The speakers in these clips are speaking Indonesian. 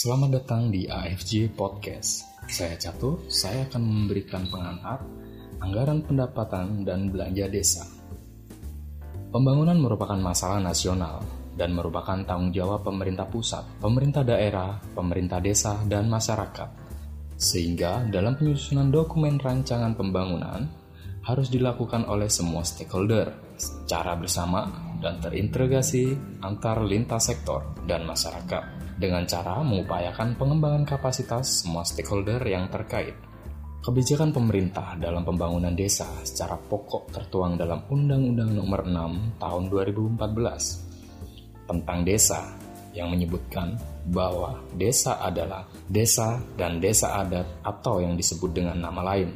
Selamat datang di AFJ Podcast. Saya Catur, saya akan memberikan pengantar anggaran pendapatan dan belanja desa. Pembangunan merupakan masalah nasional dan merupakan tanggung jawab pemerintah pusat, pemerintah daerah, pemerintah desa, dan masyarakat. Sehingga dalam penyusunan dokumen rancangan pembangunan harus dilakukan oleh semua stakeholder secara bersama dan terintegrasi antar lintas sektor dan masyarakat dengan cara mengupayakan pengembangan kapasitas semua stakeholder yang terkait. Kebijakan pemerintah dalam pembangunan desa secara pokok tertuang dalam Undang-Undang Nomor 6 Tahun 2014 tentang desa yang menyebutkan bahwa desa adalah desa dan desa adat atau yang disebut dengan nama lain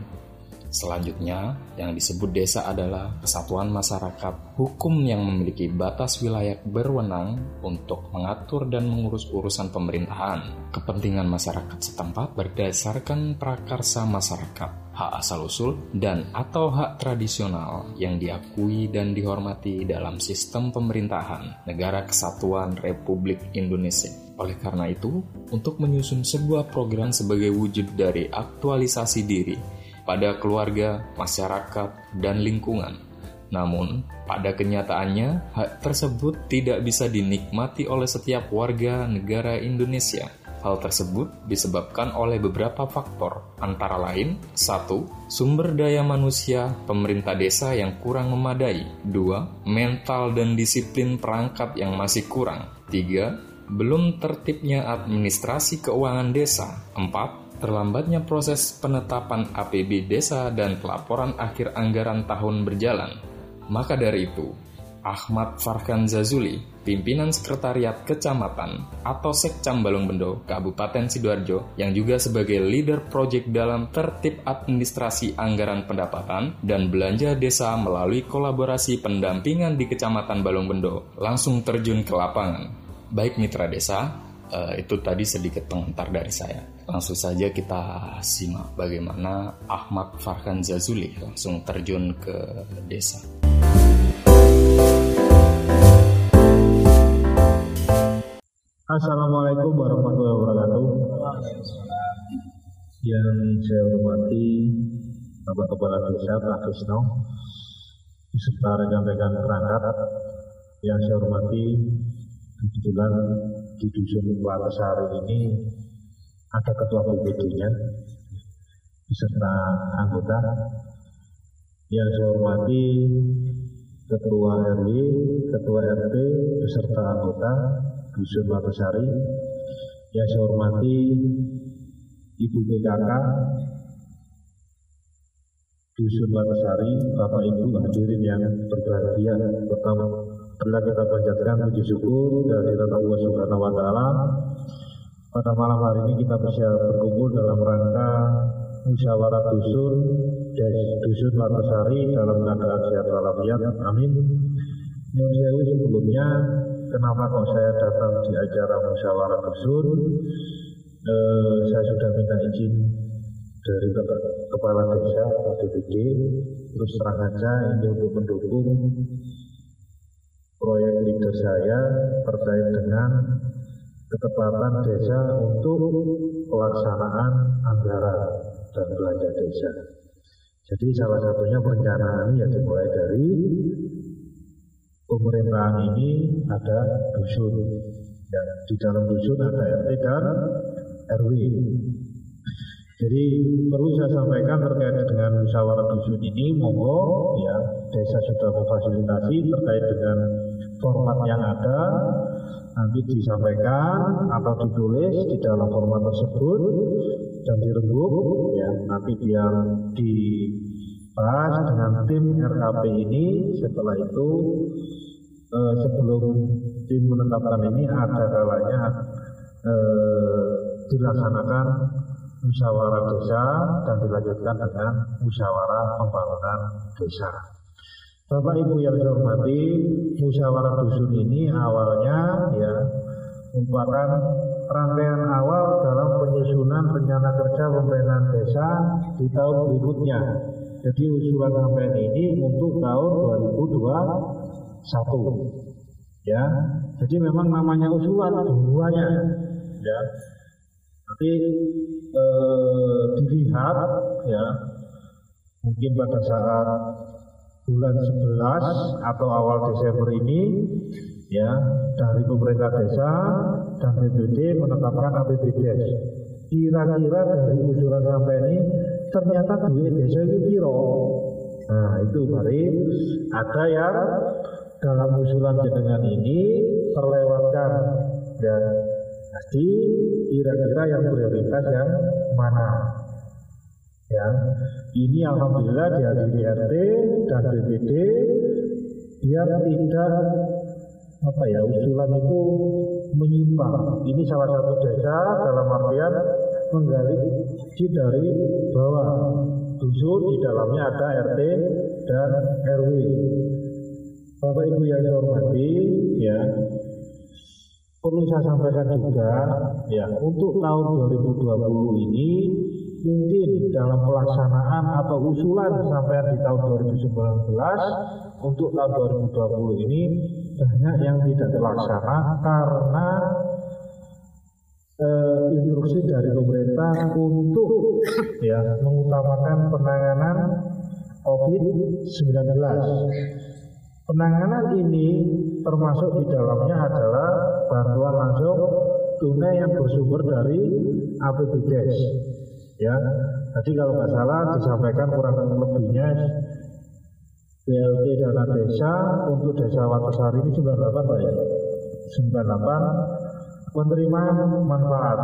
Selanjutnya, yang disebut desa adalah kesatuan masyarakat hukum yang memiliki batas wilayah berwenang untuk mengatur dan mengurus urusan pemerintahan. Kepentingan masyarakat setempat berdasarkan prakarsa masyarakat, hak asal-usul, dan atau hak tradisional yang diakui dan dihormati dalam sistem pemerintahan Negara Kesatuan Republik Indonesia. Oleh karena itu, untuk menyusun sebuah program sebagai wujud dari aktualisasi diri pada keluarga, masyarakat, dan lingkungan. Namun, pada kenyataannya, hak tersebut tidak bisa dinikmati oleh setiap warga negara Indonesia. Hal tersebut disebabkan oleh beberapa faktor, antara lain: 1. Sumber daya manusia pemerintah desa yang kurang memadai. 2. Mental dan disiplin perangkat yang masih kurang. 3. Belum tertibnya administrasi keuangan desa. 4 terlambatnya proses penetapan APB desa dan pelaporan akhir anggaran tahun berjalan. Maka dari itu, Ahmad Farkan Zazuli, pimpinan sekretariat kecamatan atau Sekcam Balongbendo, Kabupaten Sidoarjo, yang juga sebagai leader proyek dalam tertib administrasi anggaran pendapatan dan belanja desa melalui kolaborasi pendampingan di Kecamatan Balongbendo, langsung terjun ke lapangan. Baik mitra desa, uh, itu tadi sedikit pengantar dari saya. Langsung saja kita simak bagaimana Ahmad Farhan Zazuli langsung terjun ke desa. Assalamualaikum warahmatullahi wabarakatuh. Yang saya hormati Bapak Kepala Desa Pak Krisno beserta rekan-rekan perangkat yang saya hormati kebetulan di dusun Walasari ini ada ketua BPD-nya beserta anggota yang saya hormati ketua RW, ketua RT beserta anggota dusun Walasari yang saya hormati Ibu PKK Dusun Walasari, Bapak Ibu hadirin yang berbahagia pertama Bila kita panjatkan puji syukur dari Allah Subhanahu wa taala. Pada malam hari ini kita bisa berkumpul dalam rangka musyawarah dusun dusun Latasari dalam keadaan sehat walafiat. Amin. Yang saya sebelumnya kenapa kok saya datang di acara musyawarah dusun? Eh, saya sudah minta izin dari kepala desa ADBD terus terang saja ini untuk mendukung leader saya terkait dengan ketepatan desa untuk pelaksanaan anggaran dan belanja desa. Jadi salah satunya perencanaan ya dimulai dari pemerintahan ini ada dusun. Ya, di dalam dusun ada RT dan RW. Jadi perlu saya sampaikan terkait dengan musyawarah dusun ini, monggo ya desa sudah memfasilitasi terkait dengan format yang ada nanti disampaikan atau ditulis di dalam format tersebut dan dirembuk ya nanti biar dibahas dengan tim RKP ini setelah itu eh, sebelum tim menetapkan ini ada kalanya eh, dilaksanakan musyawarah desa dan dilanjutkan dengan musyawarah pembangunan desa. Bapak Ibu yang saya hormati, musyawarah dusun ini awalnya ya merupakan rangkaian awal dalam penyusunan rencana kerja pemerintahan desa di tahun berikutnya. Jadi usulan sampai ini untuk tahun 2021. Ya, jadi memang namanya usulan semuanya. Ya, Tapi eh, dilihat ya mungkin pada saat bulan 11 atau awal Desember ini ya dari pemerintah desa dan BPD menetapkan APBDes. Kira-kira dari usulan sampai ini ternyata duit desa itu piro. Nah itu mari ada yang dalam usulan jenengan ini terlewatkan ya jadi kira-kira yang prioritas yang mana ya. Ini alhamdulillah dihadiri RT dan BPD dia tidak apa ya usulan itu menyimpang. Ini salah satu desa dalam artian menggali dari bawah dusun di dalamnya ada RT dan RW Bapak Ibu yang saya hormati ya perlu saya sampaikan juga ya untuk tahun 2020 ini mungkin dalam pelaksanaan atau usulan sampai di tahun 2019 untuk tahun 2020 ini banyak yang tidak terlaksana karena eh, instruksi dari pemerintah untuk ya mengutamakan penanganan COVID-19. Penanganan ini termasuk di dalamnya adalah bantuan langsung tunai yang bersumber dari APBDes. Ya, tadi kalau nggak salah disampaikan kurang lebihnya BLT dana desa untuk desa Watasari ini 98 Pak ya? 98 menerima manfaat.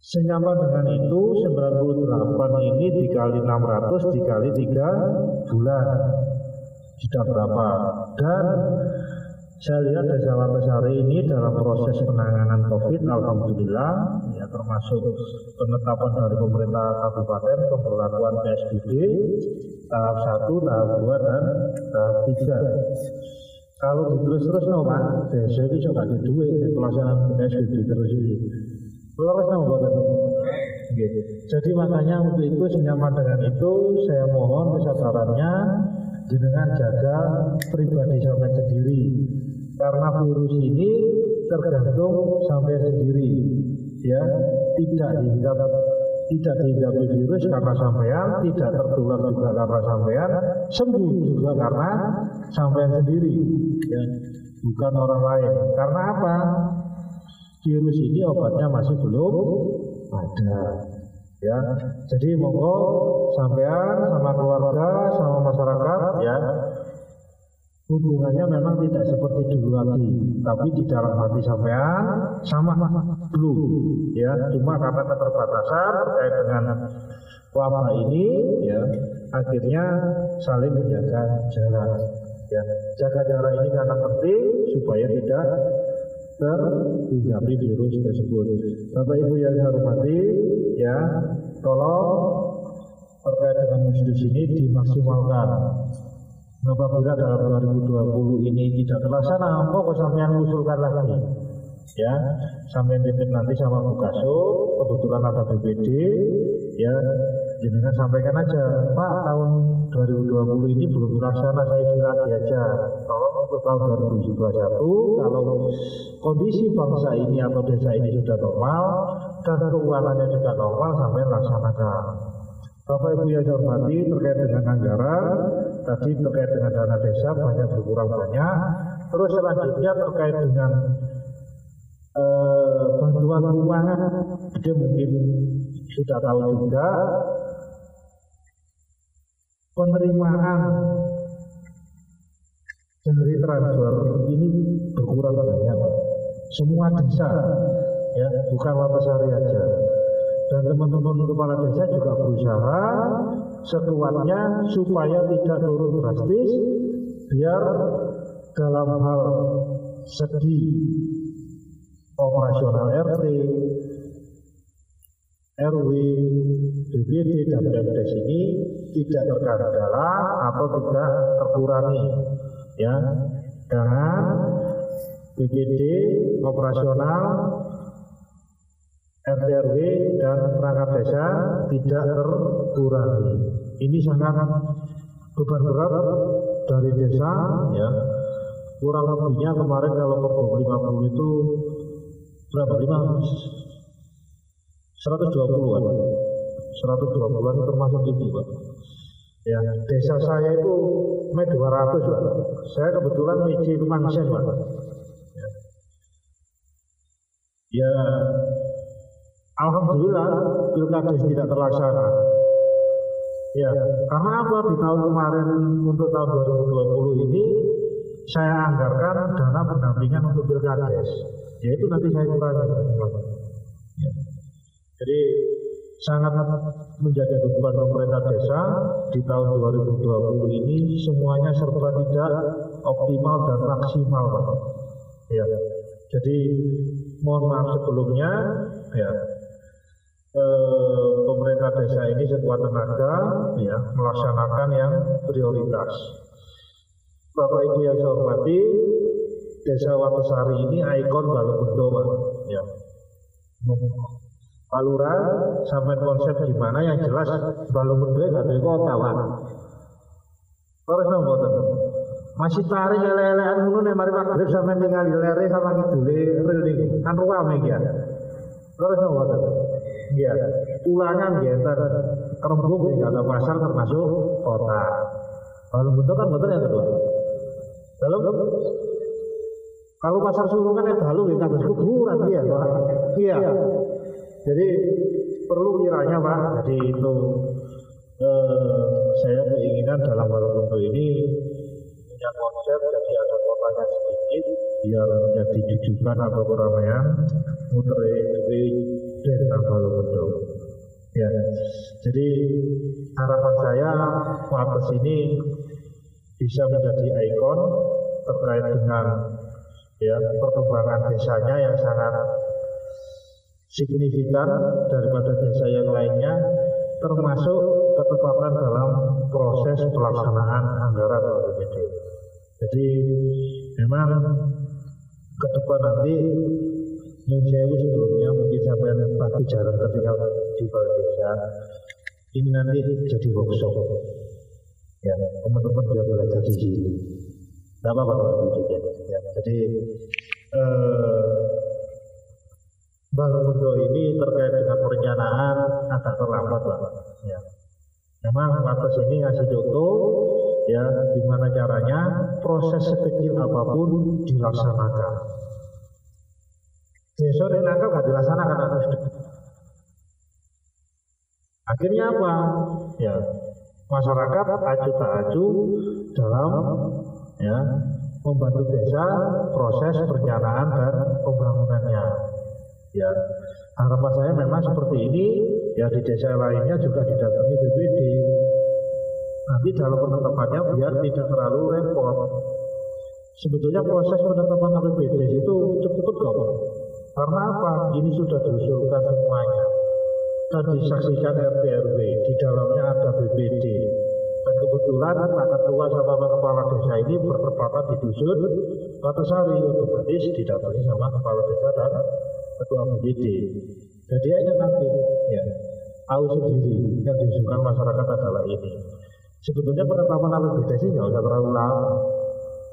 Senyama dengan itu 98 ini dikali 600 dikali 3 bulan sudah berapa dan saya lihat desa Watasari ini dalam proses penanganan COVID, Alhamdulillah, ya termasuk penetapan dari pemerintah kabupaten pemberlakuan PSBB tahap 1, tahap 2, dan tahap 3. Kalau terus-terus no Pak, desa itu juga di duit di pelaksanaan PSBB terus ini. Terus no Pak gitu. Jadi makanya untuk itu senyaman dengan itu saya mohon kesadarannya dengan jaga pribadi sampai sendiri karena virus ini tergantung sampai sendiri ya. Tidak dihinggap tidak dihinggapi virus karena sampean tidak tertular juga karena sampean sembuh juga karena sampean sendiri ya. Bukan orang lain. Karena apa? Virus ini obatnya masih belum ada ya. Jadi monggo sampean sama keluarga sama masyarakat ya hubungannya memang tidak seperti dulu lagi. Tapi di dalam hati sampean sama belum ya. Cuma karena keterbatasan terkait dengan wabah ini ya akhirnya saling menjaga jarak ya. Jaga jarak ini karena penting supaya tidak terhinggapi virus tersebut. Bapak Ibu yang saya hormati ya tolong terkait dengan musdus ini dimaksimalkan apabila dalam 2020 ini tidak terlaksana kok sampean usulkan lagi. Ya sampai titip nanti sama Bu Kasub kebetulan ada BPD ya jenengan sampaikan aja Pak tahun 2020 ini belum terlaksana saya lagi aja. Tolong untuk tahun 2021 kalau kondisi bangsa ini atau desa ini sudah normal dan keuangannya sudah normal sampai laksanakan Bapak Ibu yang hormati terkait dengan anggaran tadi terkait dengan dana desa banyak berkurang banyak. Terus selanjutnya terkait dengan eh, bantuan keuangan. Dia mungkin sudah tahu juga. Penerimaan dari transfer ini berkurang banyak. Semua desa ya bukan Watasari aja dan teman-teman kepala desa juga berusaha sekuatnya supaya tidak turun drastis biar dalam hal segi operasional RT RW, BPD dan BMDes ini tidak terkendala atau tidak terkurangi ya. Dengan BPD operasional RT dan perangkat desa tidak terkurangi. Ini sangat beban berat dari desa ya. Kurang lebihnya kemarin kalau per 50 itu berapa? 5 120-an 120-an termasuk itu Pak ya desa saya itu me 200 Pak saya kebetulan Miji Mangsen Pak ya. ya Alhamdulillah pilkada tidak terlaksana. Ya karena apa? Di tahun kemarin untuk tahun 2020 ini saya anggarkan dana pendampingan untuk pilkades yaitu nanti saya kurangi. Ya. jadi sangat menjadi beban pemerintah desa di tahun 2020 ini semuanya serba tidak optimal dan maksimal ya. Jadi mohon maaf sebelumnya. Ya eh, pemerintah desa ini sekuat tenaga ya melaksanakan yang prioritas Bapak Ibu yang saya hormati, Desa Watosari ini ikon Balongundo, Pak. Ya. Palura sampai konsep gimana yang jelas Balongundo gak ada kota, Pak. Terus nopo Masih tarik lele-lelean ngono nek mari magrib sampe tinggal lere sama rel niki. Kan ruame iki ya. Terus Iya, ulangan ya, kerembung di kata pasar termasuk kota. Balongundo kan betul yang kedua. Lalu kalau pasar suruh kan ada lalu kita kuburan dia, Pak. Iya. Jadi perlu kiranya Pak. Jadi itu eh, saya keinginan dalam Balongundo ini punya konsep jadi ada kotanya sedikit biar menjadi jujukan atau keramaian muter Ya, jadi harapan saya Wates ini bisa menjadi ikon terkait dengan ya perkembangan desanya yang sangat signifikan daripada desa yang lainnya termasuk ketepatan dalam proses pelaksanaan anggaran APBD. Jadi memang ke depan nanti Nyun sebelumnya mungkin sampai pagi jalan ketika di desa ini nanti jadi workshop ya teman-teman biar belajar di sini tidak apa-apa kalau ya. ya. jadi eh, Mundo ini terkait dengan perencanaan agak terlambat lah ya memang atas ini ngasih contoh ya gimana caranya proses sekecil apa pun dilaksanakan ini nangkap gak dilaksanakan harus akhirnya apa ya masyarakat acu tak acu dalam ya membantu desa proses perencanaan dan pembangunannya. Ya, harapan saya memang seperti ini. Ya di desa lainnya juga didatangi BPD. Nanti dalam penetapannya biar tidak terlalu repot. Sebetulnya proses penetapan APBD itu cukup kok. Karena apa? Ini sudah diusulkan semuanya dan disaksikan RT RW. Di dalamnya ada BPD. Dan kebetulan tata tua sama kepala desa ini bertepatan di dusun Batasari otomatis didatangi sama kepala desa dan ketua BPD. Jadi aja nanti ya tahu sendiri yang diusulkan masyarakat adalah ini. Sebetulnya penetapan APBD sih nggak usah terlalu lama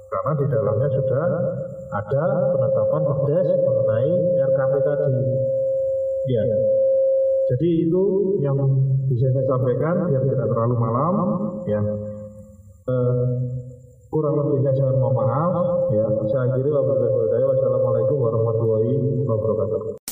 karena di dalamnya sudah ada penetapan perdes mengenai RKP tadi. Ya, jadi itu yang bisa saya sampaikan biar tidak terlalu malam ya. Eh, kurang lebihnya saya mohon maaf ya. Saya akhiri wabillahi wassalamualaikum warahmatullahi wabarakatuh.